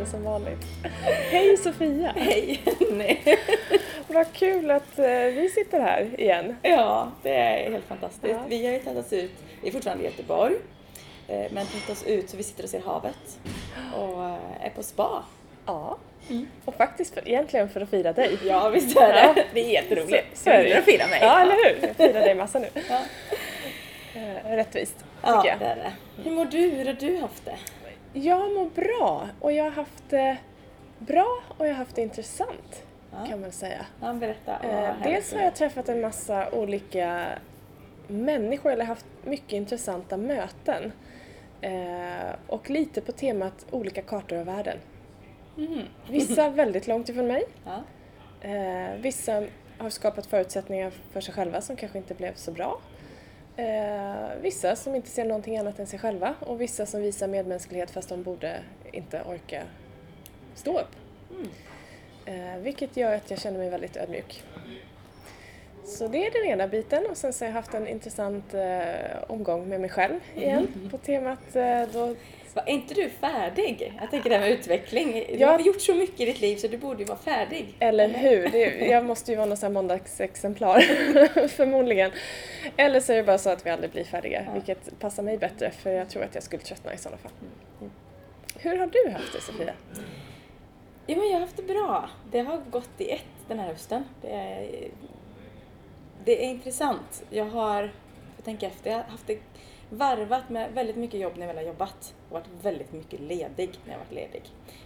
organiserade som vanligt. Hej Sofia! Hej! Nej. Vad kul att eh, vi sitter här igen. Ja, det är helt fantastiskt. Ja. Vi har ju tagit oss ut, vi är fortfarande i Göteborg, eh, men tagit oss ut så vi sitter och ser havet och eh, är på spa. Ja. Och faktiskt för, egentligen för att fira dig. Ja, visst är det. Ja. Det är jätteroligt. Så, så är det att fira mig. Ja, eller hur? Jag firar dig massa nu. Ja. Rättvist, tycker Ja, jag. det är det. Hur mår du? Hur har du haft det? Jag mår bra och jag har haft det bra och jag har haft det intressant Ja. kan man säga. Ja, berätta. Eh, dels har jag träffat en massa olika människor eller haft mycket intressanta möten. Eh, och lite på temat olika kartor av världen. Mhm. Vissa väldigt långt ifrån mig. Ja. Eh, vissa har skapat förutsättningar för sig själva som kanske inte blev så bra. Eh, vissa som inte ser någonting annat än sig själva och vissa som visar medmänsklighet fast de borde inte orka stå upp. Eh, vilket gör att jag känner mig väldigt ödmjuk. Så det är den ena biten och sen så har jag haft en intressant eh, omgång med mig själv igen på temat eh, då Va, Är inte du färdig? Jag tänker det här med utveckling. Du Ja. har gjort så mycket i ditt liv så du borde ju vara färdig. Eller hur? Det, jag måste ju vara här måndagsexemplar förmodligen. Eller så är det bara så att vi aldrig blir färdiga, Ja. vilket passar mig bättre för jag tror att jag skulle tröttna i sådana fall. Hur har du haft det Sofia? Ja, men jag har haft det bra. Det har gått i ett den här hösten. Det är, det är intressant. Jag har, jag tänker efter, jag har haft det varvat med väldigt mycket jobb när jag väl har jobbat och varit väldigt mycket ledig när jag varit ledig.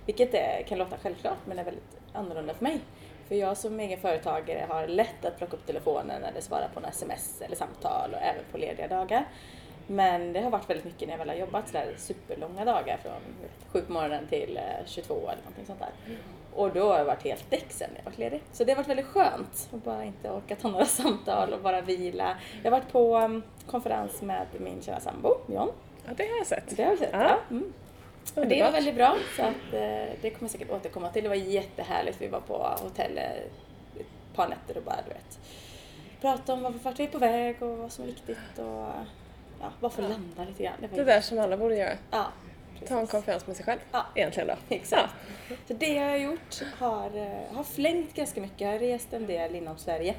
Vilket är, kan låta självklart men är väldigt annorlunda för mig. För jag som egen företagare har lätt att plocka upp telefonen eller svara på en sms eller samtal och även på lediga dagar. Men det har varit väldigt mycket när jag väl har jobbat sådär superlånga dagar från 7 på morgonen till eh, 22 eller någonting sånt där. Och då har jag varit helt däck sen när jag varit ledig. Så det har varit väldigt skönt att bara inte orka ta några samtal och bara vila. Jag har varit på um, konferens med min kära sambo, John. Ja, det har jag sett. Det har vi sett. Ja. Ja. Mm. Och det var väldigt bra, så att, eh, det kommer jag säkert återkomma till. Det var jättehärligt. Vi var på hotell eh, ett par nätter och bara, du vet, prata om vart vart vi är på väg och vad som är viktigt och ja, bara få landa lite grann. var Det där som alla borde göra. Ja, Ta en konferens med sig själv Ja. egentligen då. Exakt. Så det jag har gjort har, eh, har flängt ganska mycket. Jag har rest en del inom Sverige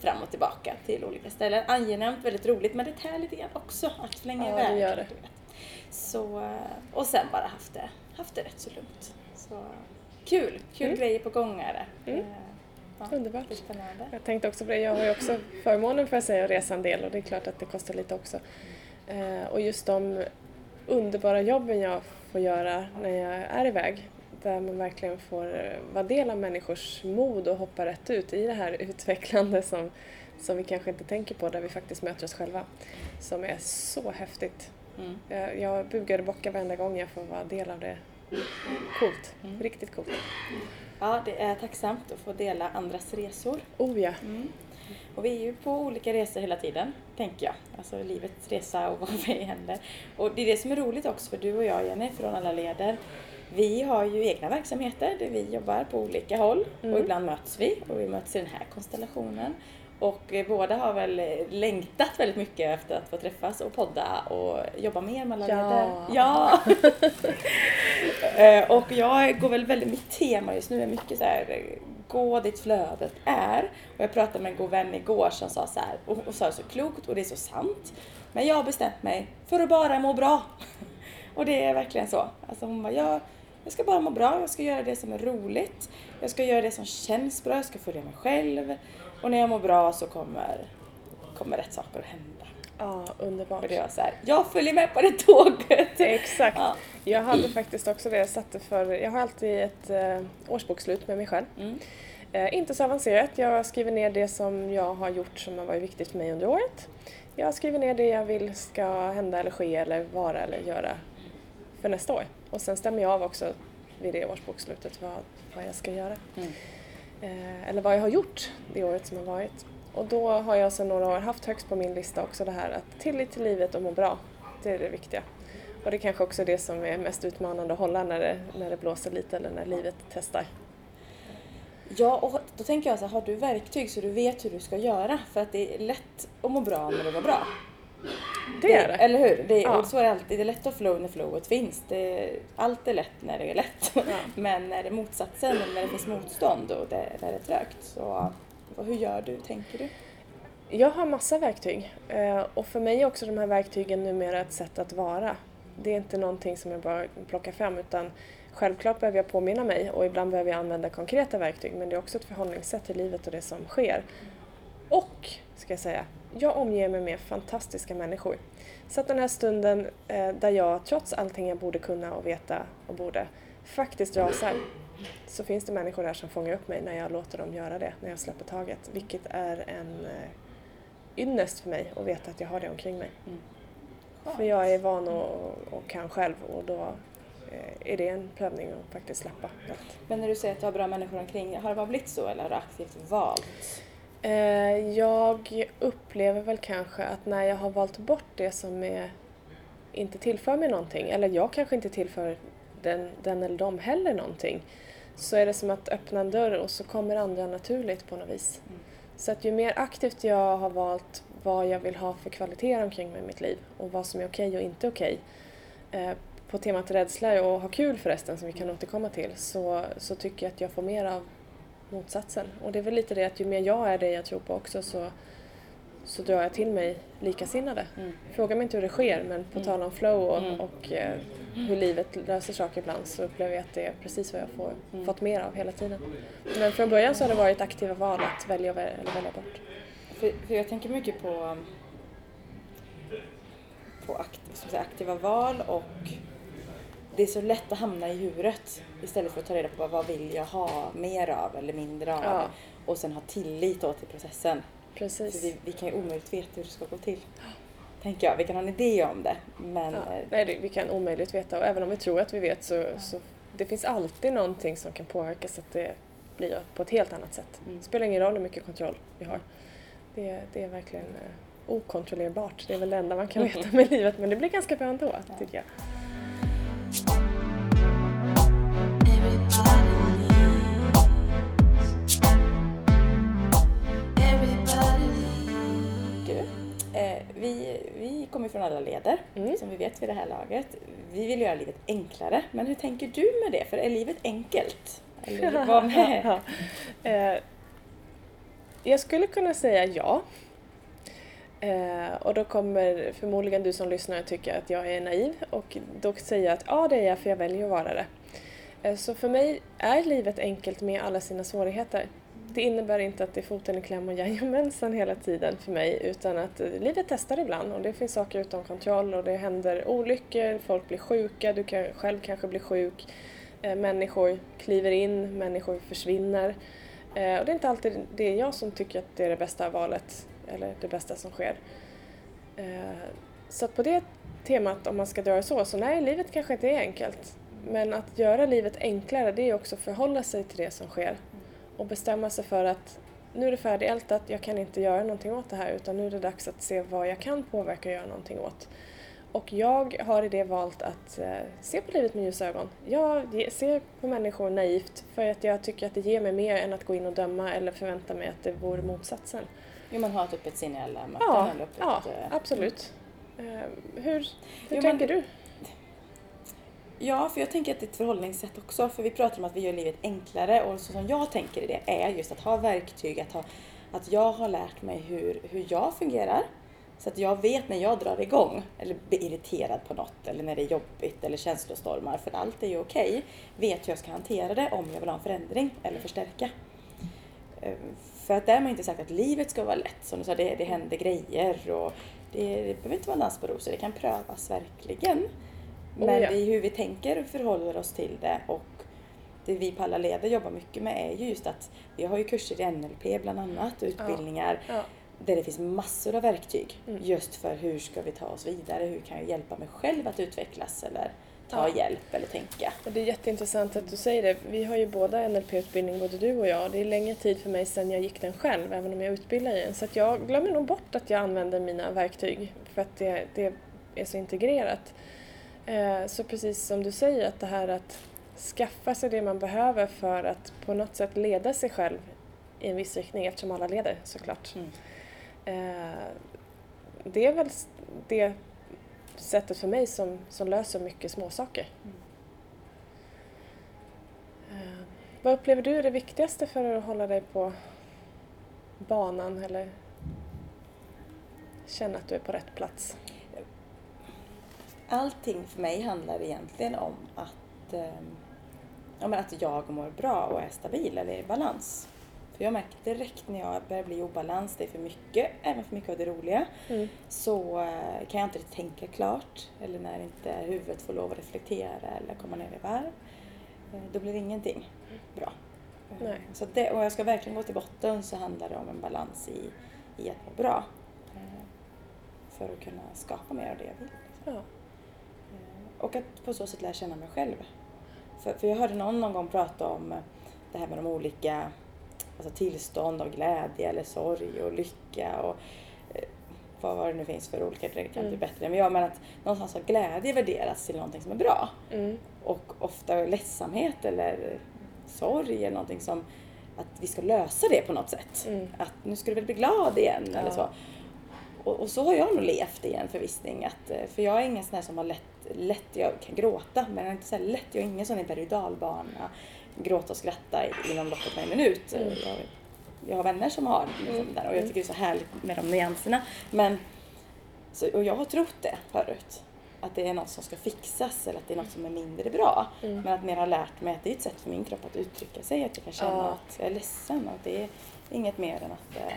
fram och tillbaka till olika ställen. Angenämt, väldigt roligt men det tär lite grann också att flänga Ja, det iväg. gör det. Så, eh, och sen bara haft det, haft det rätt så lugnt. Så kul, kul Mm. grejer på gång är det. Mm. Eh, Ja, Underbart. spännande. Jag tänkte också på det, jag har ju också förmånen för att säga att resa en del och det är klart att det kostar lite också. Eh, och just de underbara jobben jag får göra när jag är iväg, där man verkligen får eh, vara del av människors mod och hoppa rätt ut i det här utvecklande som, som vi kanske inte tänker på, där vi faktiskt möter oss själva, som är så häftigt. Mm. Jag, jag bugar och bockar varenda gång jag får vara del av det. Coolt, Mm. riktigt coolt. Ja, det är tacksamt att få dela andras resor. Oh ja, Mm. Och vi är ju på olika resor hela tiden, tänker jag. Alltså livets resa och vad vi händer. Och det är det som är roligt också för du och jag, Jenny, från alla leder. Vi har ju egna verksamheter där vi jobbar på olika håll Mm. och ibland möts vi och vi möts i den här konstellationen. Och eh, båda har väl eh, längtat väldigt mycket efter att få träffas och podda och jobba mer med alla Ja. Ja! Eh, och jag går väl väldigt, mitt tema just nu är mycket så här, gå dit flödet är. Och jag pratade med en god vän igår som sa så här, och, och sa det så klokt och det är så sant. Men jag har bestämt mig för att bara må bra. Och det är verkligen så. Alltså hon bara, jag, jag ska bara må bra, jag ska göra det som är roligt. Jag ska göra det som känns bra, jag ska följa mig själv. Och när jag mår bra så kommer, kommer rätt saker att hända ja underbart. Och det var så här, jag följer med på det tåget. Exakt. Ja. Jag hade faktiskt också det jag satte för, jag har alltid ett eh, årsbokslut med mig själv. Mm. Eh, inte så avancerat, jag skriver ner det som jag har gjort som har varit viktigt för mig under året. jag skriver ner det jag vill ska hända eller ske eller vara eller göra för nästa år. Och sen stämmer jag av också vid det årsbokslutet vad, vad jag ska göra. Mm. Eh, eller vad jag har gjort det året som har varit. Och då har jag sedan några år haft högst på min lista också det här att tillit till livet och må bra. Det är det viktiga. Och det är kanske också det som är mest utmanande att hålla när det, när det blåser lite eller när livet testar. Ja, och då tänker jag så här, har du verktyg så du vet hur du ska göra? För att det är lätt att må bra när det går bra. Det är det. Eller hur? Det är, Ja. Så är det alltid. Det är lätt att flow när flowet finns. Det, allt är lätt när det är lätt. Ja. Men när det är motsatsen, när det finns motstånd och det, där det är trögt. Så hur gör du, tänker du? Jag har massa verktyg eh, och för mig är också de här verktygen numera ett sätt att vara. Det är inte någonting som jag bara plockar fram utan självklart behöver jag påminna mig och ibland behöver jag använda konkreta verktyg men det är också ett förhållningssätt till livet och det som sker. Och, ska jag säga, jag omger mig med fantastiska människor. Så att den här stunden eh, där jag trots allting jag borde kunna och veta och borde faktiskt rasar så finns det människor där som fångar upp mig när jag låter dem göra det, när jag släpper taget. Vilket är en eh, ynnest för mig att veta att jag har det omkring mig. För jag är van och, och kan själv och då eh, är det en prövning att faktiskt släppa allt. Men när du säger att du har bra människor omkring har det bara blivit så eller har du aktivt valt? Eh, jag upplever väl kanske att när jag har valt bort det som är, inte tillför mig någonting, eller jag kanske inte tillför den, den eller dem heller någonting, så är det som att öppna en dörr och så kommer andra naturligt på något vis. Så att ju mer aktivt jag har valt vad jag vill ha för kvaliteter omkring mig i mitt liv och vad som är okej och inte okej, eh, på temat rädsla och ha kul förresten som vi kan återkomma till, så, så tycker jag att jag får mer av motsatsen. Och det är väl lite det att ju mer jag är det jag tror på också så, så drar jag till mig likasinnade. Mm. Fråga mig inte hur det sker men på tal om flow och, Mm. och eh, hur livet löser saker ibland så upplever jag att det är precis vad jag får, Mm. fått mer av hela tiden. Men från början så har det varit aktiva val att välja eller välja bort. För, för jag tänker mycket på, på akt, vad ska man säga, aktiva val och det är så lätt att hamna i huvudet istället för att ta reda på vad, vill jag ha mer av eller mindre av. Ja. Och sen ha tillit till processen. Precis. vi, vi kan ju omöjligt veta hur det ska gå till. Tänker jag. Vi kan ha en idé om det. Men Ja, eh, nej, vi kan omöjligt veta och även om vi tror att vi vet så, så det finns alltid någonting som kan påverka så att det blir på ett helt annat sätt. Mm. Det spelar ingen roll hur mycket kontroll vi har. Det, det är verkligen eh, okontrollerbart. Det är väl det enda man kan veta med livet men det blir ganska bra ändå Ja. tycker jag. Kommer från alla leder Mm. som vi vet vid det här laget. Vi vill göra livet enklare. Men hur tänker du med det? För är livet enkelt? Eller vad med? Eh, jag skulle kunna säga ja. Eh, och då kommer förmodligen du som lyssnar tycka att jag är naiv och då säger jag att ja, det är jag för jag väljer att vara det. Eh, så för mig är livet enkelt med alla sina svårigheter. Det innebär inte att det är foten i kläm och jajamensan hela tiden för mig utan att eh, livet testar ibland och det finns saker utom kontroll och det händer olyckor, folk blir sjuka, du kan själv kanske blir sjuk. Eh, människor kliver in, människor försvinner. Eh, och det är inte alltid det är jag som tycker att det är det bästa valet eller det bästa som sker. Så att på det temat, om man ska dra det så, så nej, livet kanske inte är enkelt. Men att göra livet enklare, det är också att förhålla sig till det som sker. Och bestämma sig för att nu är det färdigältat, jag kan inte göra någonting åt det här utan nu är det dags att se vad jag kan påverka och göra någonting åt. Och jag har i det valt att eh, se på livet med ljusa ögon. Jag ser på människor naivt för att jag tycker att det ger mig mer än att gå in och döma eller förvänta mig att det vore motsatsen. Jo, man har ett öppet sinne i alla möten. Ja, ja eh, absolut. Eh, hur hur Jo, men- tänker du? Ja, för jag tänker att det är ett förhållningssätt också. För vi pratar om att vi gör livet enklare och så som jag tänker i det är just att ha verktyg, att, ha, att jag har lärt mig hur, hur jag fungerar. Så att jag vet när jag drar igång eller blir irriterad på något eller när det är jobbigt eller känslostormar, för allt är ju okej, vet hur jag ska hantera det om jag vill ha en förändring eller förstärka. Eh, för att därmed inte sagt att livet ska vara lätt. Som du sa, det, det händer grejer och det, det behöver inte vara en dans på rosor, det kan prövas verkligen. Oh, Men ja. det är hur vi tänker och förhåller oss till det och det vi på alla leder jobbar mycket med är ju just att vi har ju kurser i NLP bland annat, utbildningar Ja. där det finns massor av verktyg Mm. just för hur ska vi ta oss vidare, hur kan jag hjälpa mig själv att utvecklas eller ta Ja. hjälp eller tänka. Och det är jätteintressant att du säger det. Vi har ju båda NLP-utbildning, både du och jag. Det är längre tid för mig sedan jag gick den själv, även om jag utbildar i den. Så jag glömmer nog bort att jag använder mina verktyg för att det, det är så integrerat. Eh, Så precis som du säger, att det här att skaffa sig det man behöver för att på något sätt leda sig själv i en viss riktning, eftersom alla leder såklart. Mm. Eh, Det är väl det sättet för mig som, som löser mycket småsaker. Mm. Eh, Vad upplever du är det viktigaste för att hålla dig på banan eller känna att du är på rätt plats? Allting för mig handlar egentligen om att, eh, men att jag mår bra och är stabil eller i balans. För jag märker direkt när jag börjar bli obalans, det är för mycket, även för mycket av det roliga, Mm. så eh, kan jag inte tänka klart eller när inte huvudet får lov att reflektera eller komma ner i varv. Eh, då blir ingenting bra. Eh, Nej. Så det, och jag ska verkligen gå till botten så handlar det om en balans i, i att må bra. För att kunna skapa mer av det jag vill. Ja. Och att på så sätt lära känna mig själv. För, för jag hörde någon någon gång prata om eh, det här med de olika alltså tillstånd av glädje eller sorg och lycka och eh, vad det nu finns för olika, kan Mm. bättre. Men jag menar att någonstans har glädje värderats till någonting som är bra. Mm. Och ofta ledsamhet eller sorg eller någonting som att vi ska lösa det på något sätt. Mm. Att nu ska du väl bli glad igen eller Ja. så. Och, och så har jag nog levt i en förvissning. Att, eh, för jag är ingen sån här som har lätt, lätt, jag kan gråta men jag är inte så lätt, jag är ingen sån i berg dalbana, gråta och skratta inom loppet av en minut. Mm. Jag, jag har vänner som har liksom Mm. och jag tycker det är så härligt med de nyanserna. Men, så, och jag har trott det förut. Att det är något som ska fixas eller att det är något som är mindre bra. Mm. Men att mer har lärt mig att det är ett sätt för min kropp att uttrycka sig. Att jag kan känna Ja. att jag är ledsen och att det är inget mer än att eh,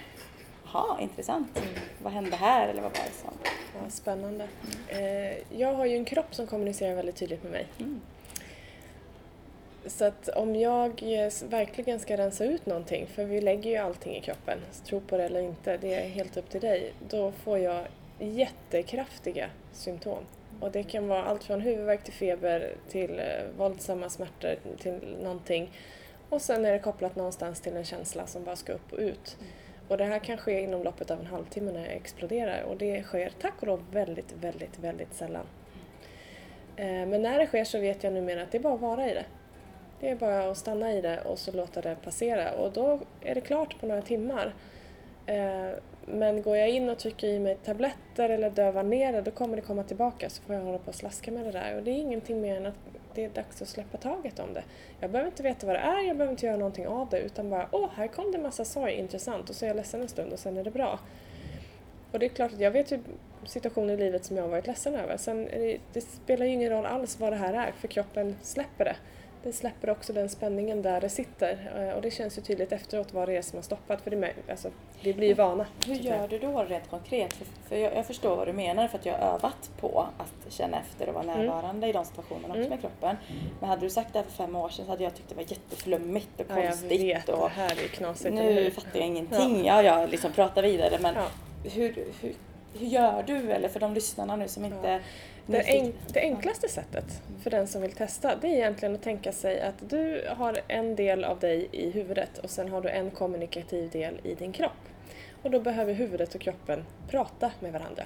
ha intressant. Mm. Vad hände här eller vad var det som... Ja, spännande. Eh, jag har ju en kropp som kommunicerar väldigt tydligt med mig. Mm. Så att om jag eh, verkligen ska rensa ut någonting, för vi lägger ju allting i kroppen, tro på det eller inte, det är helt upp till dig, då får jag jättekraftiga symptom. Och det kan vara allt från huvudvärk till feber till eh, våldsamma smärtor till någonting. Och sen är det kopplat någonstans till en känsla som bara ska upp och ut. Och det här kan ske inom loppet av en halvtimme när jag exploderar och det sker tack och lov väldigt, väldigt, väldigt sällan. Eh, men när det sker så vet jag numera att det är bara att vara i det. Det är bara att stanna i det och så låta det passera och då är det klart på några timmar. Eh, men går jag in och trycker i mig tabletter eller dövar ner det då kommer det komma tillbaka så får jag hålla på och slaska med det där och det är ingenting mer än att det är dags att släppa taget om det. Jag behöver inte veta vad det är, jag behöver inte göra någonting av det utan bara åh, här kom det massa sorg, intressant och så är jag ledsen en stund och sen är det bra. Och det är klart att jag vet ju situationer i livet som jag har varit ledsen över. Sen det, det spelar ju ingen roll alls vad det här är för kroppen släpper det. Den släpper också den spänningen där det sitter eh, och det känns ju tydligt efteråt vad det är som har stoppat för det, alltså, det blir ju vana. Hur gör du då rent konkret? För, för jag, jag förstår vad du menar för att jag har övat på att känna efter och vara Mm. närvarande i de situationerna också Mm. med kroppen. Men hade du sagt det här för fem år sedan så hade jag tyckt det var jätteflummigt och Ja, jag konstigt. vet, och det här är knasigt. nu fattar jag ingenting. Ja, jag liksom pratar vidare men Ja. hur, hur, hur gör du? Eller för de lyssnarna nu som inte... Det, nyfiken- enk, det enklaste sättet för den som vill testa det är egentligen att tänka sig att du har en del av dig i huvudet och sen har du en kommunikativ del i din kropp. Och då behöver huvudet och kroppen prata med varandra.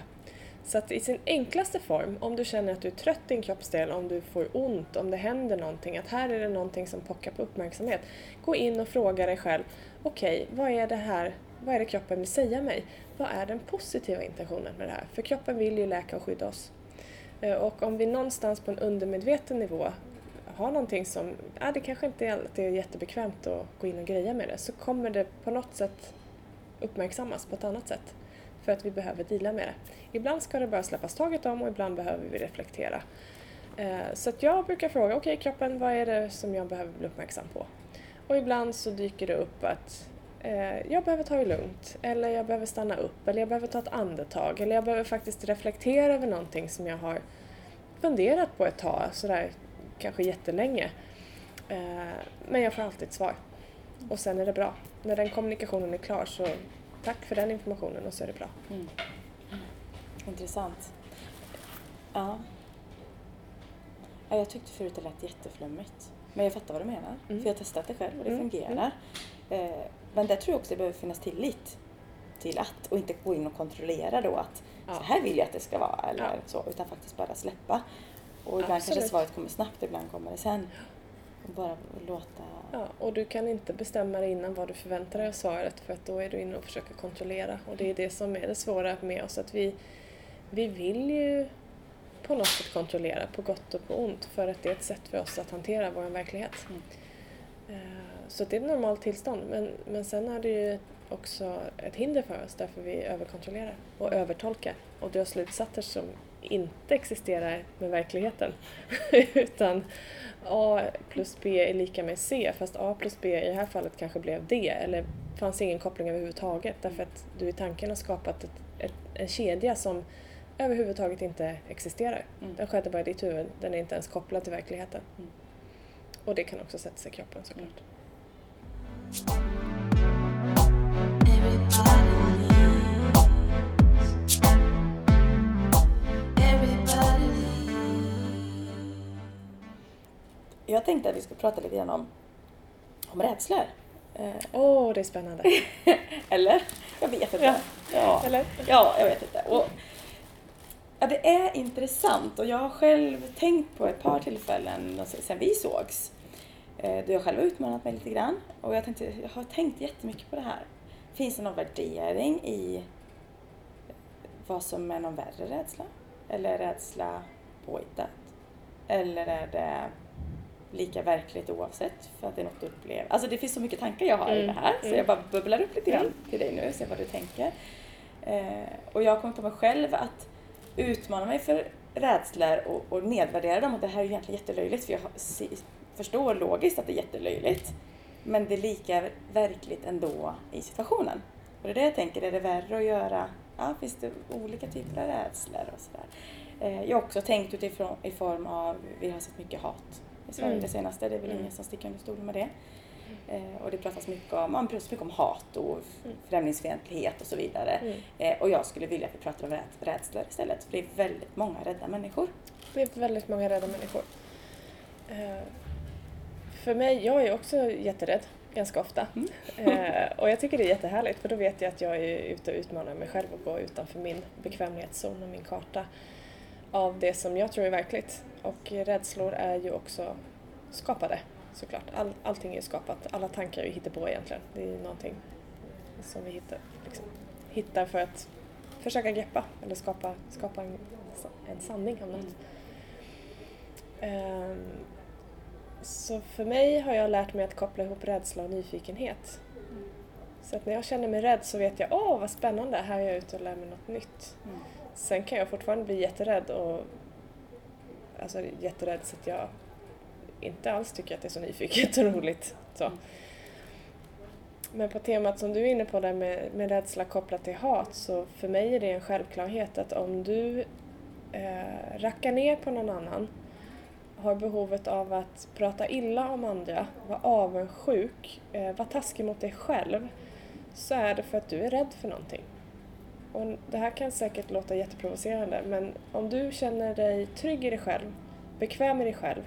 Så att i sin enklaste form, om du känner att du är trött i en kroppsdel, om du får ont, om det händer någonting, att här är det någonting som pockar på uppmärksamhet. Gå in och fråga dig själv, okej, vad är det här, vad är det kroppen vill säga mig? Vad är den positiva intentionen med det här? För kroppen vill ju läka och skydda oss. Eh, och om vi någonstans på en undermedveten nivå har någonting som, ja, det kanske inte alltid är jättebekvämt att gå in och greja med det, så kommer det på något sätt uppmärksammas på ett annat sätt. För att vi behöver deala med det. Ibland ska det bara släppas taget om och ibland behöver vi reflektera. Eh, så att jag brukar fråga, okej kroppen, vad är det som jag behöver bli uppmärksam på? Och ibland så dyker det upp att eh, jag behöver ta det lugnt, eller jag behöver stanna upp, eller jag behöver ta ett andetag, eller jag behöver faktiskt reflektera över någonting som jag har funderat på ett tag, sådär kanske jättelänge. Eh, men jag får alltid ett svar. Och sen är det bra. När den kommunikationen är klar så tack för den informationen och så är det bra. Mm. Intressant. Ja. ja. Jag tyckte förut det lät jätteflummigt. Men jag fattar vad du menar. Mm. För jag har testat det själv och det Mm. fungerar. Eh, men där tror jag också det behöver finnas tillit till att och inte gå in och kontrollera då att Ja. så här vill jag att det ska vara eller Ja. så utan faktiskt bara släppa. Och ibland kanske Absolut. svaret kommer snabbt, ibland kommer det sen. Och bara låta... Ja, och du kan inte bestämma dig innan vad du förväntar dig av svaret för att då är du inne och försöker kontrollera. Och det är det som är det svåra med oss, att vi, vi vill ju på något sätt kontrollera, på gott och på ont, för att det är ett sätt för oss att hantera vår verklighet. Mm. Så det är ett normalt tillstånd, men, men sen är det ju också ett hinder för oss därför vi överkontrollerar och övertolkar och drar slutsatser som inte existerar med verkligheten. Utan A plus B är lika med C, fast A plus B i det här fallet kanske blev D, eller fanns ingen koppling överhuvudtaget därför att du i tanken har skapat ett, ett, en kedja som överhuvudtaget inte existerar. Mm. Den skedde bara i ditt huvud, den är inte ens kopplad till verkligheten. Mm. Och det kan också sätta sig i kroppen såklart. Leaves. Jag tänkte att vi ska prata lite grann om, om rädslor. Eh, Åh, det är spännande! eller? Jag vet inte. Ja. Ja. Eller? Ja, jag vet inte. Och, ja, det är intressant och jag har själv tänkt på ett par tillfällen sen vi sågs. Eh, Då jag själv har utmanat mig lite grann. Och jag, tänkte, jag har tänkt jättemycket på det här. Finns det någon värdering i vad som är någon värre rädsla? Eller rädsla påhittat? Eller är det lika verkligt oavsett för att det är något du upplever? Alltså det finns så mycket tankar jag har i Mm, det här så mm. jag bara bubblar upp lite grann Mm. till dig nu, se vad du tänker. Eh, och jag kommit på mig själv att utmana mig för rädslor och, och nedvärdera dem och det här är egentligen jättelöjligt för jag förstår logiskt att det är jättelöjligt. Men det är lika verkligt ändå i situationen. Och det är det jag tänker, är det värre att göra, ja finns det olika typer av rädslor och sådär. Eh, jag har också tänkt utifrån i form av, vi har sett mycket hat i Sverige Mm. det senaste, det är väl Mm. ingen som sticker under stolen med det. Eh, och det pratas mycket om, man pratar mycket om hat och Mm. främlingsfientlighet och så vidare. Mm. Eh, och jag skulle vilja att vi pratar om räd- rädslor istället, för det är väldigt många rädda människor. Det är väldigt många rädda människor. Eh, för mig, jag är också jätterädd ganska ofta. Mm. Eh, och jag tycker det är jättehärligt för då vet jag att jag är ute och utmanar mig själv och går utanför min bekvämlighetszon och min karta av det som jag tror är verkligt. Och rädslor är ju också skapade såklart. All, allting är ju skapat, alla tankar är ju hittepå egentligen. Det är ju någonting som vi hittar, liksom, hittar för att försöka greppa eller skapa, skapa en, en sanning om något. Ehm, så för mig har jag lärt mig att koppla ihop rädsla och nyfikenhet. Så att när jag känner mig rädd så vet jag, åh vad spännande, här är jag ute och lär mig något nytt. Mm. Sen kan jag fortfarande bli jätterädd och alltså jätterädd så att jag inte alls tycker att det är så nyfiket och roligt. Så. Men på temat som du är inne på där med, med rädsla kopplat till hat så för mig är det en självklarhet att om du eh, rackar ner på någon annan har behovet av att prata illa om andra, vara avundsjuk, eh, vara taskig mot dig själv så är det för att du är rädd för någonting. Och det här kan säkert låta jätteprovocerande men om du känner dig trygg i dig själv, bekväm i dig själv,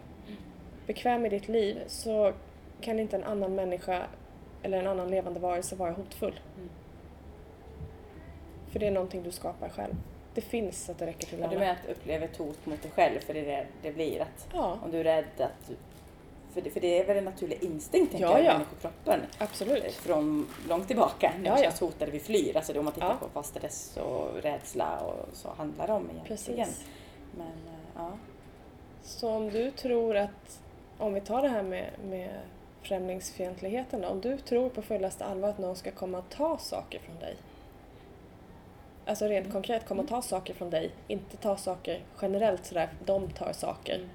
bekväm i ditt liv så kan inte en annan människa eller en annan levande varelse vara hotfull. Mm. För det är någonting du skapar själv. Det finns så att det räcker till Och du alla. menar att uppleva ett hot mot dig själv, för det är det det blir att Ja, om du är rädd att du, för det, för det är väl en naturlig instinkt tänker Ja, jag, i ja. människokroppen. eh, absolut. Från långt tillbaka, när Ja, vi ja. känns hotade, vi flyr. Alltså det, om man tittar Ja. på vad stress och rädsla och så handlar om egentligen. Precis. Men eh, ja. Så om du tror att, om vi tar det här med, med främlingsfientligheten då, om du tror på fullaste allvar att någon ska komma och ta saker från dig. Alltså rent konkret komma och ta saker från dig, inte ta saker generellt sådär, de tar saker. Mm.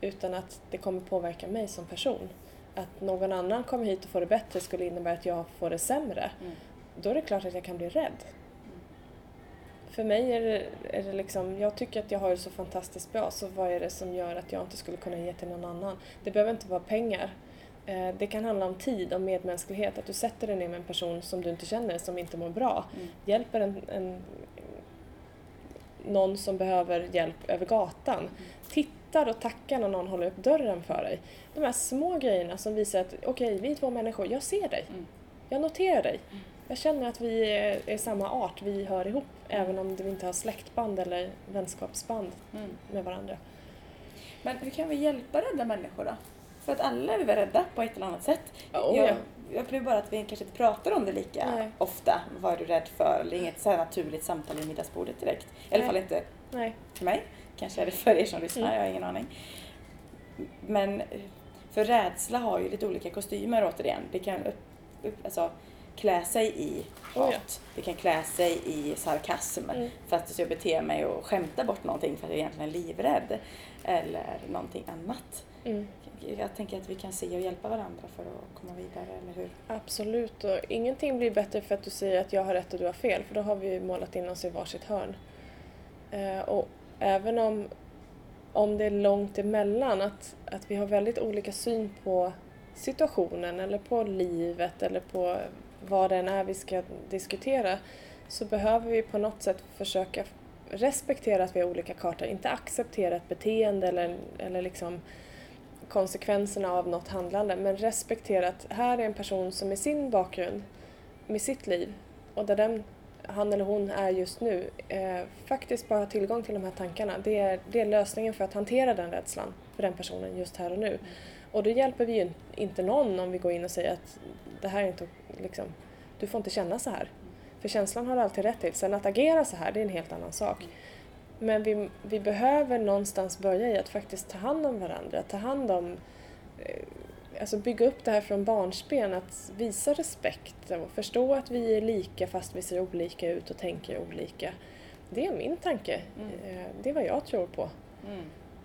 Utan att det kommer påverka mig som person. Att någon annan kommer hit och får det bättre skulle innebära att jag får det sämre. Mm. Då är det klart att jag kan bli rädd. För mig är det, är det liksom, jag tycker att jag har det så fantastiskt bra, så vad är det som gör att jag inte skulle kunna ge till någon annan? Det behöver inte vara pengar. Eh, Det kan handla om tid, om medmänsklighet, att du sätter dig ner med en person som du inte känner, som inte mår bra. Mm. Hjälper en, en, någon som behöver hjälp över gatan. Mm. Tittar och tackar när någon håller upp dörren för dig. De här små grejerna som visar att okej, vi är två människor, jag ser dig. Mm. Jag noterar dig. Jag känner att vi är, är samma art, vi hör ihop. Även om vi inte har släktband eller vänskapsband Mm. med varandra. Men hur kan vi hjälpa rädda människor då? För att alla är vi rädda på ett eller annat sätt. Oh, jag, ja. jag upplever bara att vi kanske inte pratar om det lika Nej. ofta. Vad är du rädd för? Eller inget så naturligt samtal vid middagsbordet direkt. I alla fall inte Nej. för mig. Kanske är det för er som lyssnar, Mm. jag har ingen aning. Men eh, för rädsla har ju lite olika kostymer återigen. Det kan upp, upp, alltså, klä sig i Oh, hat. ja. Det kan klä sig i sarkasm. Mm. För att jag beter mig och skämtar bort någonting för att jag egentligen är livrädd. Eller någonting annat. Mm. Jag tänker att vi kan se och hjälpa varandra för att komma vidare, eller hur? Absolut, och ingenting blir bättre för att du säger att jag har rätt och du har fel, för då har vi målat in oss i varsitt hörn. Eh, och även om, om det är långt emellan, att, att vi har väldigt olika syn på situationen eller på livet eller på vad det än är vi ska diskutera, så behöver vi på något sätt försöka respektera att vi har olika kartor, inte acceptera ett beteende eller, eller liksom konsekvenserna av något handlande men respektera att här är en person som med sin bakgrund, med sitt liv och där den, han eller hon är just nu eh, faktiskt bara har tillgång till de här tankarna. Det är, det är lösningen för att hantera den rädslan för den personen just här och nu. Och då hjälper vi ju inte någon om vi går in och säger att det här är inte liksom, du får inte känna så här. För känslan har du alltid rätt till. Sen att agera så här, det är en helt annan sak. Men vi, vi behöver någonstans börja i att faktiskt ta hand om varandra, ta hand om eh, Alltså bygga upp det här från barnsben, att visa respekt och förstå att vi är lika fast vi ser olika ut och tänker olika. Det är min tanke. Mm. Eh, Det är vad jag tror på. Mm.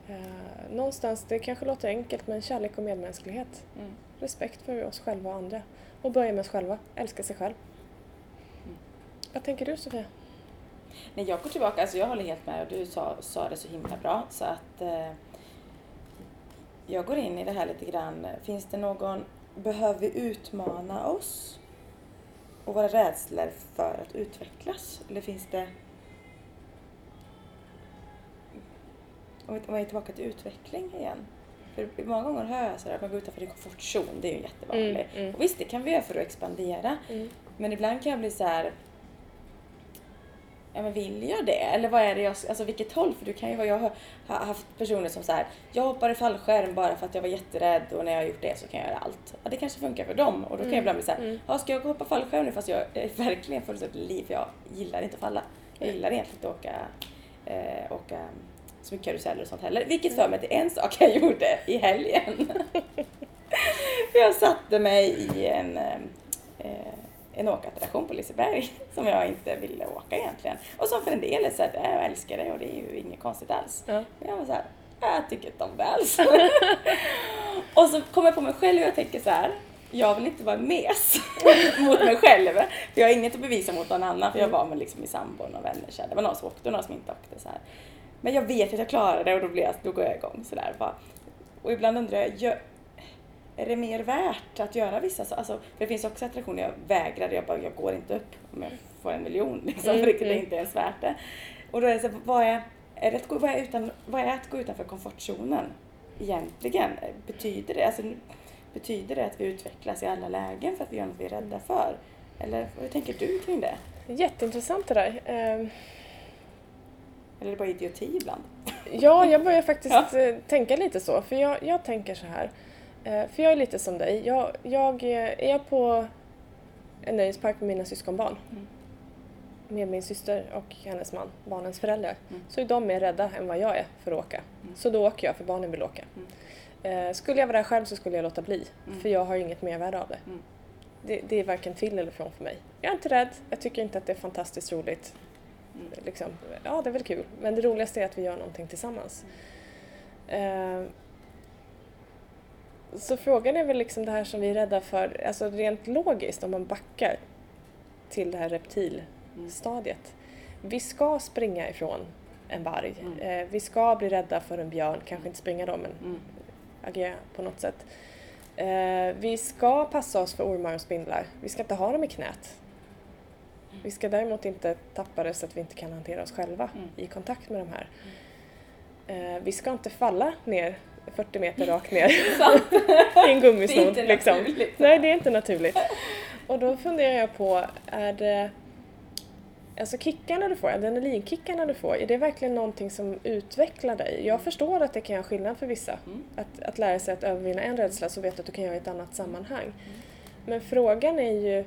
Eh, Någonstans, det kanske låter enkelt, men kärlek och medmänsklighet. Mm. Respekt för oss själva och andra. Och börja med oss själva, älska sig själv. Mm. Vad tänker du Sofia? Nej, jag går tillbaka, alltså jag håller helt med och du sa, sa det så himla bra så att eh, jag går in i det här lite grann. Finns det någon, behöver vi utmana oss och våra rädslor för att utvecklas? Eller finns det om vi, om vi är tillbaka till utveckling igen. För många gånger hör jag sådär att man går utanför din komfortzon, det är ju jättevanligt. Mm, mm. Och visst, det kan vi göra för att expandera. Mm. Men ibland kan jag bli så här. Ja men vill jag det? Eller vad är det jag, alltså vilket håll? För du kan ju vara, jag har haft personer som så här. jag hoppar i fallskärm bara för att jag var jätterädd och när jag har gjort det så kan jag göra allt. Ja det kanske funkar för dem och då kan jag ibland bli så här. mm. ja ska jag hoppa fallskärm nu fast jag är verkligen fullständigt liv för jag gillar inte att falla. Jag gillar egentligen inte att åka, eh, åka så mycket karuseller och sånt heller. Vilket för mig till en sak jag gjorde i helgen. jag satte mig i en, eh, en åkattraktion på Liseberg som jag inte ville åka egentligen. Och som för en del är så att jag älskar det och det är ju inget konstigt alls. Ja. Men jag var så här, jag tycker inte om det alls. och så kom jag på mig själv och jag tänker så här, jag vill inte vara mes mot mig själv. För jag har inget att bevisa mot någon annan för jag var med liksom i sambon och vänner. Så här. Det var några som åkte och några som inte åkte. Så här. Men jag vet att jag klarar det och då, blir jag, då går jag igång sådär. Bara. Och ibland undrar jag, gör, är det mer värt att göra vissa saker? Alltså, för det finns också attraktioner jag vägrar, jag bara, jag går inte upp om jag får en miljon liksom, Mm, är mm. inte ens värt det. Och då är det så, vad är, är det att gå, vad, är utan, vad är att gå utanför komfortzonen egentligen? Betyder det, alltså, betyder det att vi utvecklas i alla lägen för att vi gör något vi är rädda för? Eller hur tänker du kring det? Jätteintressant det där. Eller är det bara idioti ibland? Ja, jag börjar faktiskt Ja. eh, tänka lite så. För jag, jag tänker så här. Eh, för jag är lite som dig. Jag, jag, eh, är jag på en nöjespark med mina syskonbarn Mm. med min syster och hennes man, barnens föräldrar, Mm. så är de mer rädda än vad jag är för att åka. Mm. Så då åker jag för barnen vill åka. Eh, skulle jag vara där själv så skulle jag låta bli, Mm. för jag har inget mervärde av det. Mm. det. Det är varken till eller från för mig. Jag är inte rädd, jag tycker inte att det är fantastiskt roligt. Mm. Liksom, ja, det är väl kul, men det roligaste är att vi gör någonting tillsammans. Eh, så frågan är väl liksom det här som vi är rädda för, alltså rent logiskt om man backar till det här reptilstadiet. Vi ska springa ifrån en varg. Mm. Eh, vi ska bli rädda för en björn, kanske inte springa då men Mm. agera på något sätt. Eh, vi ska passa oss för ormar och spindlar. Vi ska inte ha dem i knät. Vi ska däremot inte tappa det så att vi inte kan hantera oss själva Mm. i kontakt med de här. Eh, vi ska inte falla ner 40 meter rakt ner i en gummisnodd. Liksom. Nej, det är inte naturligt. Och då funderar jag på, är det Alltså kickarna du får, adrenalinkickarna du får, är det verkligen någonting som utvecklar dig? Jag förstår att det kan göra skillnad för vissa. Mm. Att, att lära sig att övervinna en rädsla så vet du att du kan göra i ett annat sammanhang. Men frågan är ju,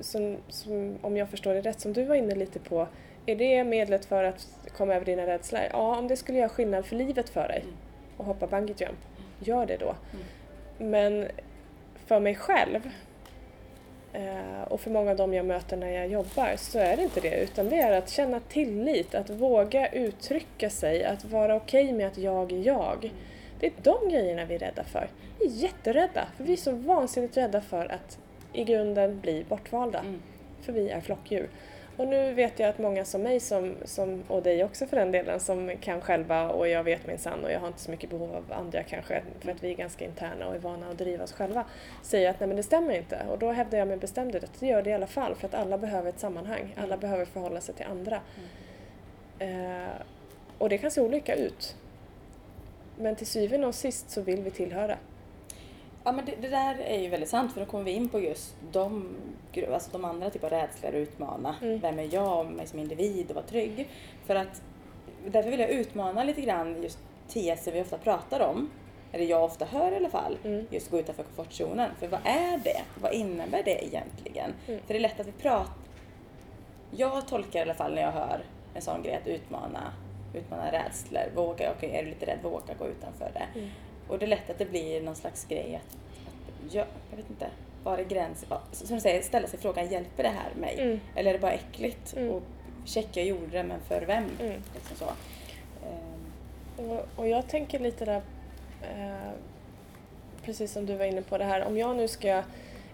som, som, om jag förstår det rätt, som du var inne lite på, är det medlet för att komma över dina rädslor? Ja, om det skulle göra skillnad för livet för dig Mm. och hoppa bungee jump, gör det då. Men för mig själv eh, och för många av dem jag möter när jag jobbar så är det inte det utan det är att känna tillit, att våga uttrycka sig, att vara okej med att jag är jag. Det är de grejerna vi är rädda för. Vi är jätterädda, för vi är så vansinnigt rädda för att i grunden bli bortvalda. Mm. För vi är flockdjur. Och nu vet jag att många som mig, som, som, och dig också för den delen, som kan själva och jag vet min sann och jag har inte så mycket behov av andra kanske för att vi är ganska interna och är vana att driva oss själva, säger att nej men det stämmer inte. Och då hävdar jag med bestämdhet att det gör det i alla fall för att alla behöver ett sammanhang. Alla behöver förhålla sig till andra. Eh, och det kan se olika ut. Men till syvende och sist så vill vi tillhöra. Ja men det, det där är ju väldigt sant för då kommer vi in på just de, alltså de andra typer av rädslor att utmana. Mm. Vem är jag, mig som individ och vara trygg. För att därför vill jag utmana lite grann just teser vi ofta pratar om. Eller jag ofta hör i alla fall. Mm. Just gå utanför komfortzonen. För vad är det? Vad innebär det egentligen? Mm. För det är lätt att vi pratar... Jag tolkar i alla fall när jag hör en sån grej att utmana, utmana rädslor. Våga, okej är du lite rädd, våga gå utanför det. Mm. Och det är lätt att det blir någon slags grej att, att jag, jag vet inte, var är gränsen? Som du säger, ställa sig frågan, hjälper det här mig? Mm. Eller är det bara äckligt? Mm. Och check, jag gjorde det, men för vem? Mm. Liksom så. Ehm, Och, och jag tänker lite där, eh, precis som du var inne på det här, om jag nu ska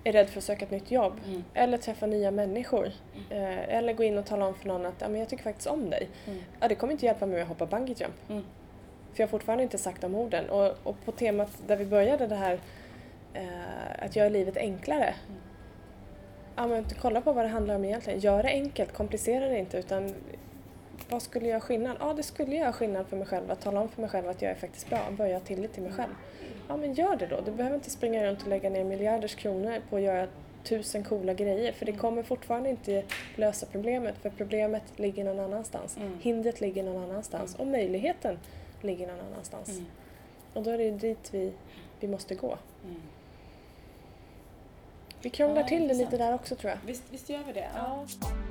är rädd för att söka ett nytt jobb Mm. eller träffa nya människor eh, eller gå in och tala om för någon att ja, men jag tycker faktiskt om dig. Mm. Ja, det kommer inte hjälpa mig att hoppa bungee jump. Mm. För jag har fortfarande inte sagt de orden. Och, och på temat där vi började det här eh, att göra livet enklare. Ja, men kolla på vad det handlar om egentligen. Gör det enkelt, komplicera det inte utan vad skulle göra skillnad? Ja, det skulle göra skillnad för mig själv att tala om för mig själv att jag är faktiskt bra börja ha tillit till mig själv. Ja, men gör det då. Du behöver inte springa runt och lägga ner miljarders kronor på att göra tusen coola grejer för det kommer fortfarande inte lösa problemet för problemet ligger någon annanstans. Mm. Hindret ligger någon annanstans och möjligheten ligger någon annanstans. Mm. Och då är det dit vi, vi måste gå. Mm. Vi krånglar Ja, till det lite där också tror jag. Visst, visst gör vi det? Ja. Everybody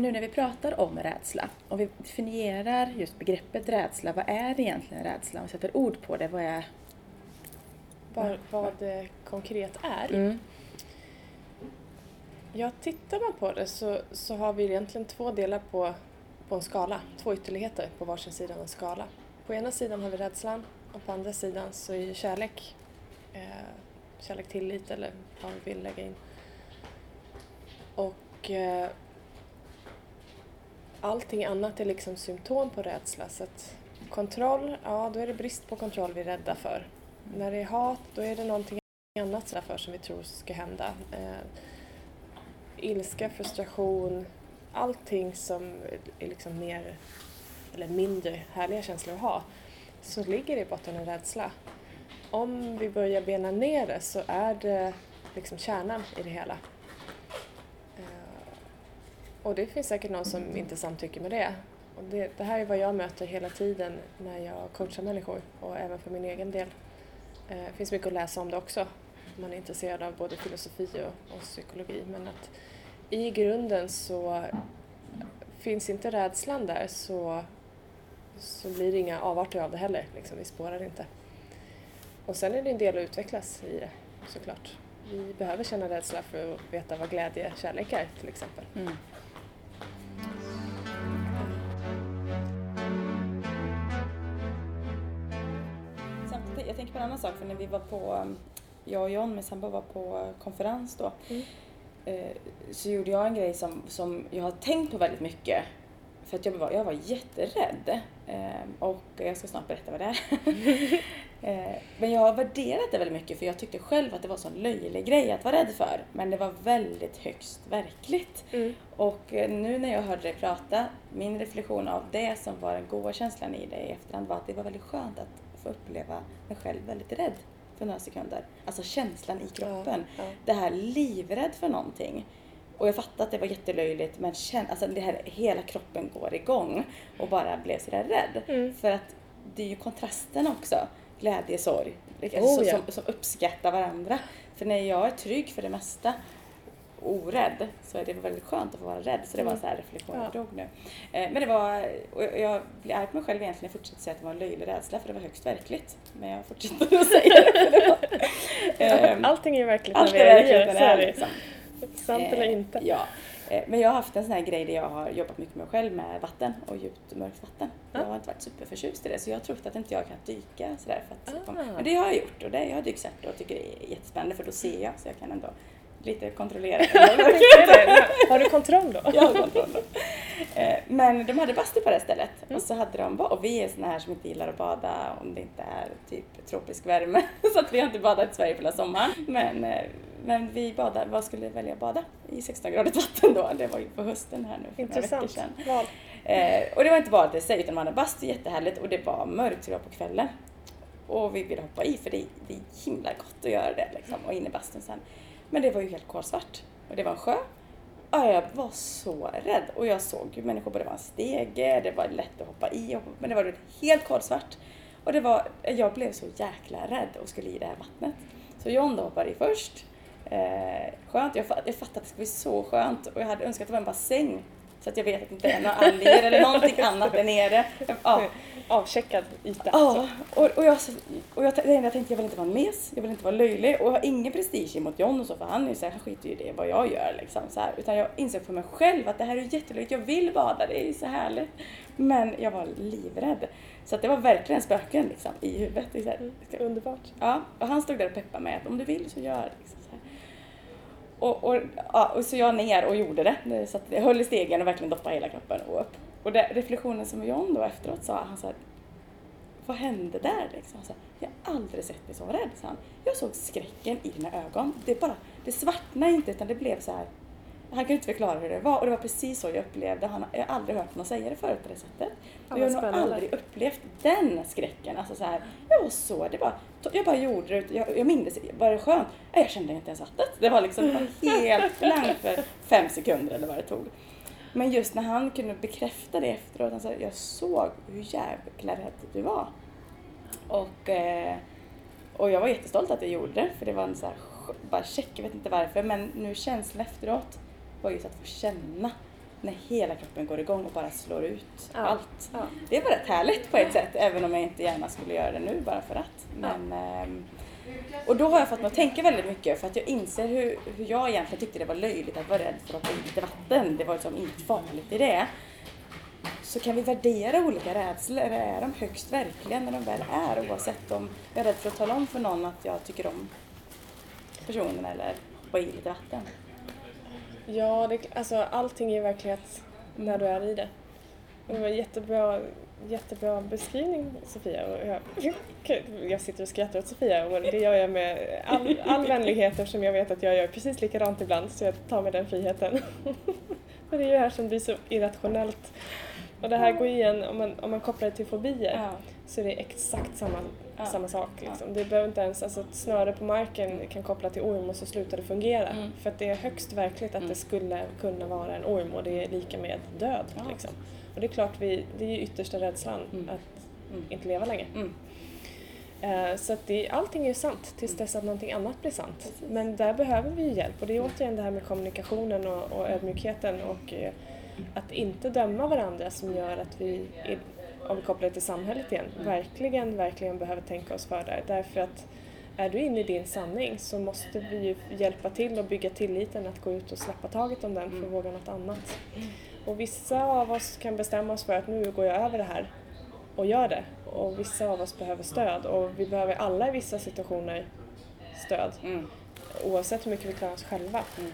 Men nu när vi pratar om rädsla och vi definierar just begreppet rädsla, vad är egentligen rädsla? Om vi sätter ord på det, vad är... Vad, vad det konkret är. Mm. Ja, tittar man på det så, så har vi egentligen två delar på, på en skala. Två ytterligheter på varsin sida av en skala. På ena sidan har vi rädslan och på andra sidan så är kärlek. Eh, kärlek, tillit eller vad vi vill lägga in. Och eh, allting annat är liksom symptom på rädsla. Så att kontroll, ja då är det brist på kontroll vi är rädda för. När det är hat, då är det någonting annat för som vi tror ska hända. Eh, ilska, frustration, allting som är liksom mer eller mindre härliga känslor att ha, så ligger det i botten en rädsla. Om vi börjar bena ner det så är det liksom kärnan i det hela. Och det finns säkert någon som inte samtycker med det. Och det, det här är vad jag möter hela tiden när jag coachar människor och även för min egen del. Eh, det finns mycket att läsa om det också. Man är intresserad av både filosofi och, och psykologi. Men att i grunden så finns inte rädslan där så, så blir det inga avarter av det heller. Liksom, vi spårar inte. Och sen är det en del att utvecklas i det såklart. Vi behöver känna rädsla för att veta vad glädje, och kärlek är till exempel. Mm. Samtidigt jag tänker på en annan sak, för när vi var på, um, jag och John med sambo var på konferens då, Mm. eh, så gjorde jag en grej som, som jag har tänkt på väldigt mycket. För att jag var, jag var jätterädd. Eh, och jag ska snart berätta vad det är. eh, men jag har värderat det väldigt mycket för jag tyckte själv att det var en sån löjlig grej att vara rädd för. Men det var väldigt högst verkligt. Mm. Och eh, nu när jag hörde dig prata, min reflektion av det som var den goda känslan i det i efterhand var att det var väldigt skönt att få uppleva mig själv väldigt rädd för några sekunder. Alltså känslan i kroppen. Ja, ja. Det här livrädd för någonting. Och jag fattade att det var jättelöjligt men känn, alltså det här, hela kroppen går igång och bara blev sådär rädd. Mm. För att det är ju kontrasten också. Glädje, sorg. Alltså, Oh, som, ja. som, som uppskattar varandra. För när jag är trygg för det mesta orädd så är det väldigt skönt att få vara rädd. Så det var en sån här reflektion jag Ja. drog nu. Eh, Men det var, och jag- blir arg på mig själv egentligen. Jag fortsätter säga att det var en löjlig rädsla för det var högst verkligt. Men jag fortsätter att säga det. Ehm, Allting är verkligt allt när är vi är verkligt när det är liksom. Sant eller Eh, inte. Ja. Eh, Men jag har haft en sån här grej där jag har jobbat mycket med mig själv med vatten och djupt mörkt vatten. Jag Ja. har inte varit superförtjust i det så jag har trott att inte jag kan dyka sådär. För att, Ah. Men det har jag gjort och det, jag har dyksvärta och tycker det är jättespännande för då ser jag så jag kan ändå lite kontrollera. Jag tänkte det. Har du kontroll då? Jag har kontroll. Eh, Men de hade bastu på det stället Mm. och så hade de ba- och vi är såna här som inte gillar att bada om det inte är typ tropisk värme. Så att vi har inte badat i Sverige på hela sommaren. Men, eh, men vi badade, vad skulle vi välja att bada? I 16-gradigt vatten då. Det var ju på hösten här nu för några veckor Intressant sedan. val. Eh, och det var inte badet i sig utan man hade bastu jättehärligt och det var mörkt så det var på kvällen. Och vi ville hoppa i för det, det är himla gott att göra det liksom och in i bastun sen. Men det var ju helt kolsvart och det var en sjö. Ja, jag var så rädd och jag såg ju människor, det var en stege, det var lätt att hoppa i, men det var helt kolsvart. Och det var, jag blev så jäkla rädd och skulle i det här vattnet. Så John då hoppade i först. Eh, skönt, jag, fatt- jag fattade att det skulle bli så skönt och jag hade önskat att det var en bassäng. Så att jag vet att det inte är några alger eller någonting annat där nere. Ja, Avcheckad yta. Ja, och, och, jag, och jag, jag tänkte, jag vill inte vara en mes, jag vill inte vara löjlig och jag har ingen prestige mot John och så för han är ju så här, han skiter ju i det vad jag gör liksom så här. Utan jag insåg för mig själv att det här är jättelöjligt, jag vill bada, det är så härligt. Men jag var livrädd. Så att det var verkligen spöken liksom i huvudet. Här, Mm, underbart. Ja, och han stod där och peppade mig att om du vill så gör. Liksom, så här. Och, och, ja, och så jag ner och gjorde det. Så att jag höll i stegen och verkligen doppade hela kroppen och upp. Och det, reflektionen som John då efteråt sa, han sa vad hände där liksom? Han sa, jag har aldrig sett dig så rädd, sa han. Jag såg skräcken i dina ögon. Det bara, det svartnade inte utan det blev så här. Han kunde inte förklara hur det var och det var precis så jag upplevde han. Jag har aldrig hört någon säga det förut på det sättet. Ja, jag har nog aldrig upplevt den skräcken. Alltså så här, jag var så, det bara, jag bara gjorde det. Jag, jag minns, var det skönt? Jag kände inte ens vattnet. Det var liksom det var helt blankt för fem sekunder eller vad det tog. Men just när han kunde bekräfta det efteråt, han sa, jag såg hur jävla rädd du var. Och, eh, och jag var jättestolt att jag gjorde det, för det var en så här, bara check, jag vet inte varför, men nu känslan efteråt var just att få känna när hela kroppen går igång och bara slår ut Ja. allt. Ja. Det var rätt härligt på ett sätt, även om jag inte gärna skulle göra det nu bara för att. Men, ehm, och då har jag fått mig att tänka väldigt mycket för att jag inser hur, hur jag egentligen tyckte det var löjligt att vara rädd för att hoppa i lite vatten. Det var liksom inget farligt i det. Så kan vi värdera olika rädslor. Är de högst verkliga när de väl är? Oavsett om jag är rädd för att tala om för någon att jag tycker om personen eller hoppa i lite vatten. Ja, det, alltså allting är verklighet när du är i det. Det var jättebra, jättebra beskrivning Sofia. Och jag, jag sitter och skrattar åt Sofia och det gör jag med all, all vänlighet eftersom jag vet att jag gör precis likadant ibland så jag tar mig den friheten. Men det är ju det här som blir så irrationellt. Och det här går igen, om man, om man kopplar det till fobier, Ja. så är det exakt samma, Ja. samma sak. Liksom. Det behöver inte ens, alltså ett snöre på marken kan koppla till orm och så slutar det fungera. Mm. För att det är högst verkligt att Mm. det skulle kunna vara en orm och det är lika med död. Liksom. Och det är klart, vi, det är ju yttersta rädslan, Mm. att Mm. inte leva länge. Mm. Eh, så att det, allting är ju sant tills dess att någonting annat blir sant. Precis. Men där behöver vi ju hjälp och det är återigen det här med kommunikationen och, och ödmjukheten och eh, att inte döma varandra som gör att vi, om vi kopplar det till samhället igen, verkligen, verkligen behöver tänka oss för där. Därför att är du inne i din sanning så måste vi ju hjälpa till och bygga tilliten att gå ut och släppa taget om den för att våga något annat. Och vissa av oss kan bestämma oss för att nu går jag över det här och gör det och vissa av oss behöver stöd och vi behöver alla i vissa situationer stöd Mm. oavsett hur mycket vi klarar oss själva. Mm.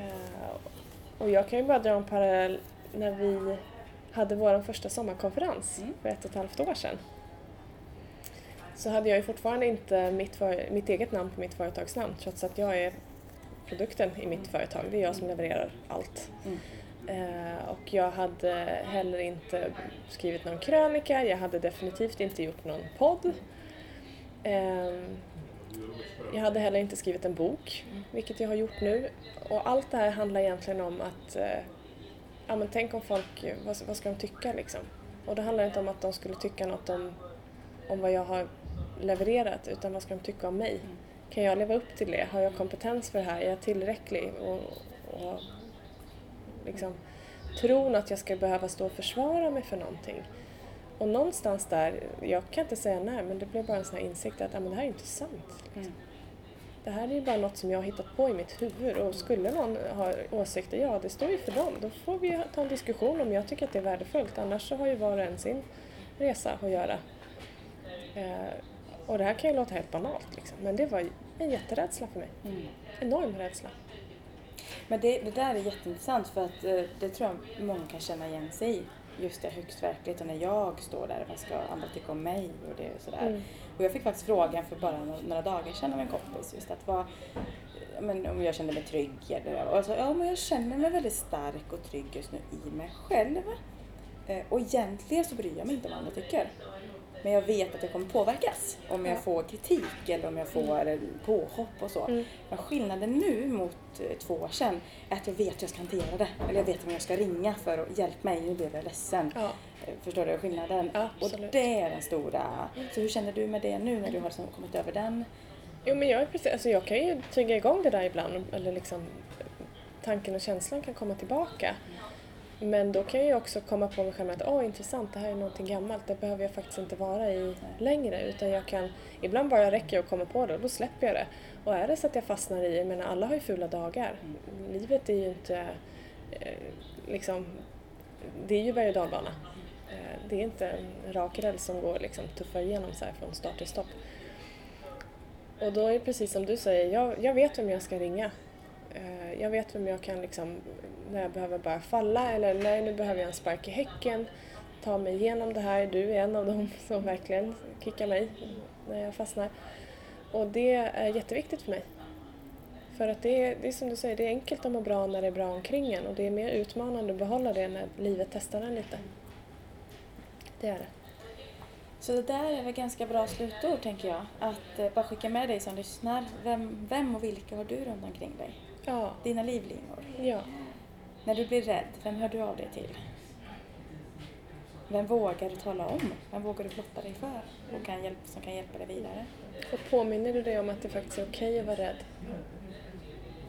Eh, och jag kan ju bara dra en parallell när vi hade vår första sommarkonferens Mm. för ett och ett halvt år sedan. Så hade jag ju fortfarande inte mitt, mitt eget namn på mitt företagsnamn trots att jag är produkten i mitt företag. Det är jag som levererar allt. Mm. Eh, och jag hade heller inte skrivit någon krönika, jag hade definitivt inte gjort någon podd. Ehm, jag hade heller inte skrivit en bok, vilket jag har gjort nu. Och allt det här handlar egentligen om att, eh, ja men tänk om folk, vad, vad ska de tycka liksom? Och det handlar inte om att de skulle tycka något om, om vad jag har levererat, utan vad ska de tycka om mig? Kan jag leva upp till det? Har jag kompetens för det här? Är jag tillräcklig? Och, och liksom, tron att jag ska behöva stå och försvara mig för någonting. Och någonstans där, jag kan inte säga när, men det blev bara en sån här insikt att ja, men det här är inte sant. Liksom. Mm. Det här är ju bara något som jag har hittat på i mitt huvud och skulle någon ha åsikter, ja det står ju för dem. Då får vi ta en diskussion om jag tycker att det är värdefullt. Annars så har ju var och en sin resa att göra. Eh, och det här kan ju låta helt banalt liksom, men det var en jätterädsla för mig. Mm. Enorm rädsla. Men det, det där är jätteintressant för att eh, det tror jag många kan känna igen sig i. Just det högst verkligt och när jag står där, vad ska andra tycka om mig och det och sådär. Mm. Och jag fick faktiskt frågan för bara några, några dagar sedan av en kompis just att vad, men om jag kände mig trygg eller, och jag sa, ja men jag känner mig väldigt stark och trygg just nu i mig själv. Eh, och egentligen så bryr jag mig inte om vad andra tycker. Men jag vet att jag kommer påverkas om jag Ja. får kritik eller om jag får mm. påhopp och så. Mm. Men skillnaden nu mot eh, två år sedan är att jag vet hur jag ska hantera det. Eller jag vet vem jag ska ringa för att hjälpa mig, nu blev jag ledsen. Ja. Eh, Förstår du skillnaden? Ja, och det är den stora. Så hur känner du med det nu när du har liksom kommit över den? Jo men jag är precis, alltså jag kan ju trigga igång det där ibland eller liksom tanken och känslan kan komma tillbaka. Men då kan jag också komma på mig själv att åh intressant, det här är någonting gammalt, det behöver jag faktiskt inte vara i längre utan jag kan, ibland bara räcker att komma på det och då släpper jag det. Och är det så att jag fastnar i, jag menar alla har ju fula dagar. Livet är ju inte eh, liksom, det är ju berg och dalbana. Eh, det är inte en rak räls som går liksom tuffar igenom så här från start till stopp. Och då är det precis som du säger, jag, jag vet vem jag ska ringa. Eh, Jag vet vem jag kan liksom, när jag behöver bara falla eller nej nu behöver jag en spark i häcken, ta mig igenom det här. Du är en av dem som verkligen kickar mig när jag fastnar. Och det är jätteviktigt för mig. För att det är, det är som du säger, det är enkelt att må bra när det är bra omkring en och det är mer utmanande att behålla det när livet testar en lite. Det är det. Så det där är väl ganska bra slutord tänker jag. Att eh, bara skicka med dig som lyssnar. Vem, vem och vilka har du runt omkring dig? Ja, Dina livlinor. ja, När du blir rädd, vem hör du av dig till? Vem vågar du tala om? Vem vågar du blotta dig för? Och kan hjälp, som kan hjälpa dig vidare? Och påminner du dig om att det faktiskt är okej att vara rädd?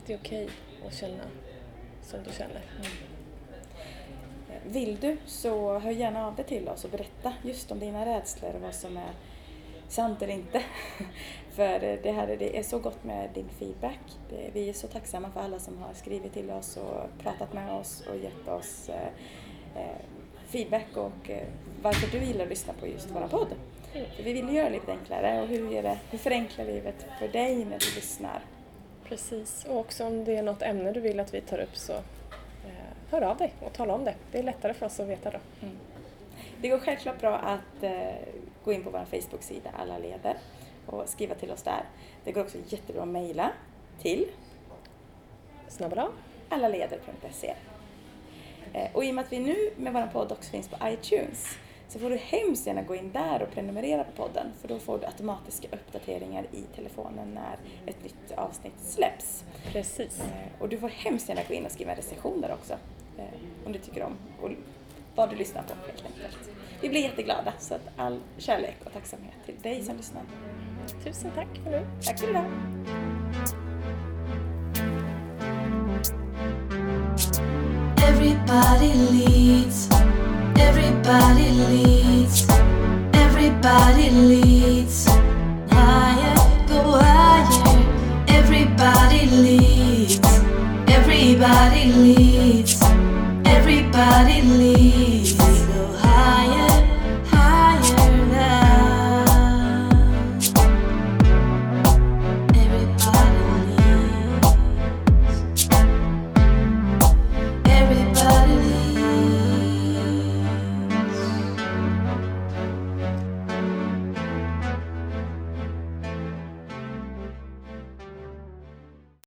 Det är okej att känna som du känner. Eh, Vill du så hör gärna av dig till oss och berätta just om dina rädslor och vad som är sant eller inte. för det, här, det är så gott med din feedback. Det, vi är så tacksamma för alla som har skrivit till oss och pratat med oss och gett oss eh, eh, feedback och eh, varför du gillar att lyssna på just våra podd. För vi vill göra livet enklare och hur, gör det, hur förenklar livet för dig när du lyssnar? Precis, och också om det är något ämne du vill att vi tar upp så eh, hör av dig och tala om det. Det är lättare för oss att veta då. Det går självklart bra att eh, gå in på vår Facebook-sida Alla leder och skriva till oss där. Det går också jättebra att mejla till Snabbla. allaleder.se. Eh, och i och med att vi nu med vår podd också finns på iTunes så får du hemskt gärna gå in där och prenumerera på podden för då får du automatiska uppdateringar i telefonen när ett nytt avsnitt släpps. Precis. Eh, Och du får hemskt gärna gå in och skriva en recension där också. eh, Om du tycker om och vad du lyssnar på helt enkelt. Vi blir jätteglada. Så att all kärlek och tacksamhet till dig som lyssnar. Tusen tack för nu. Tack för idag!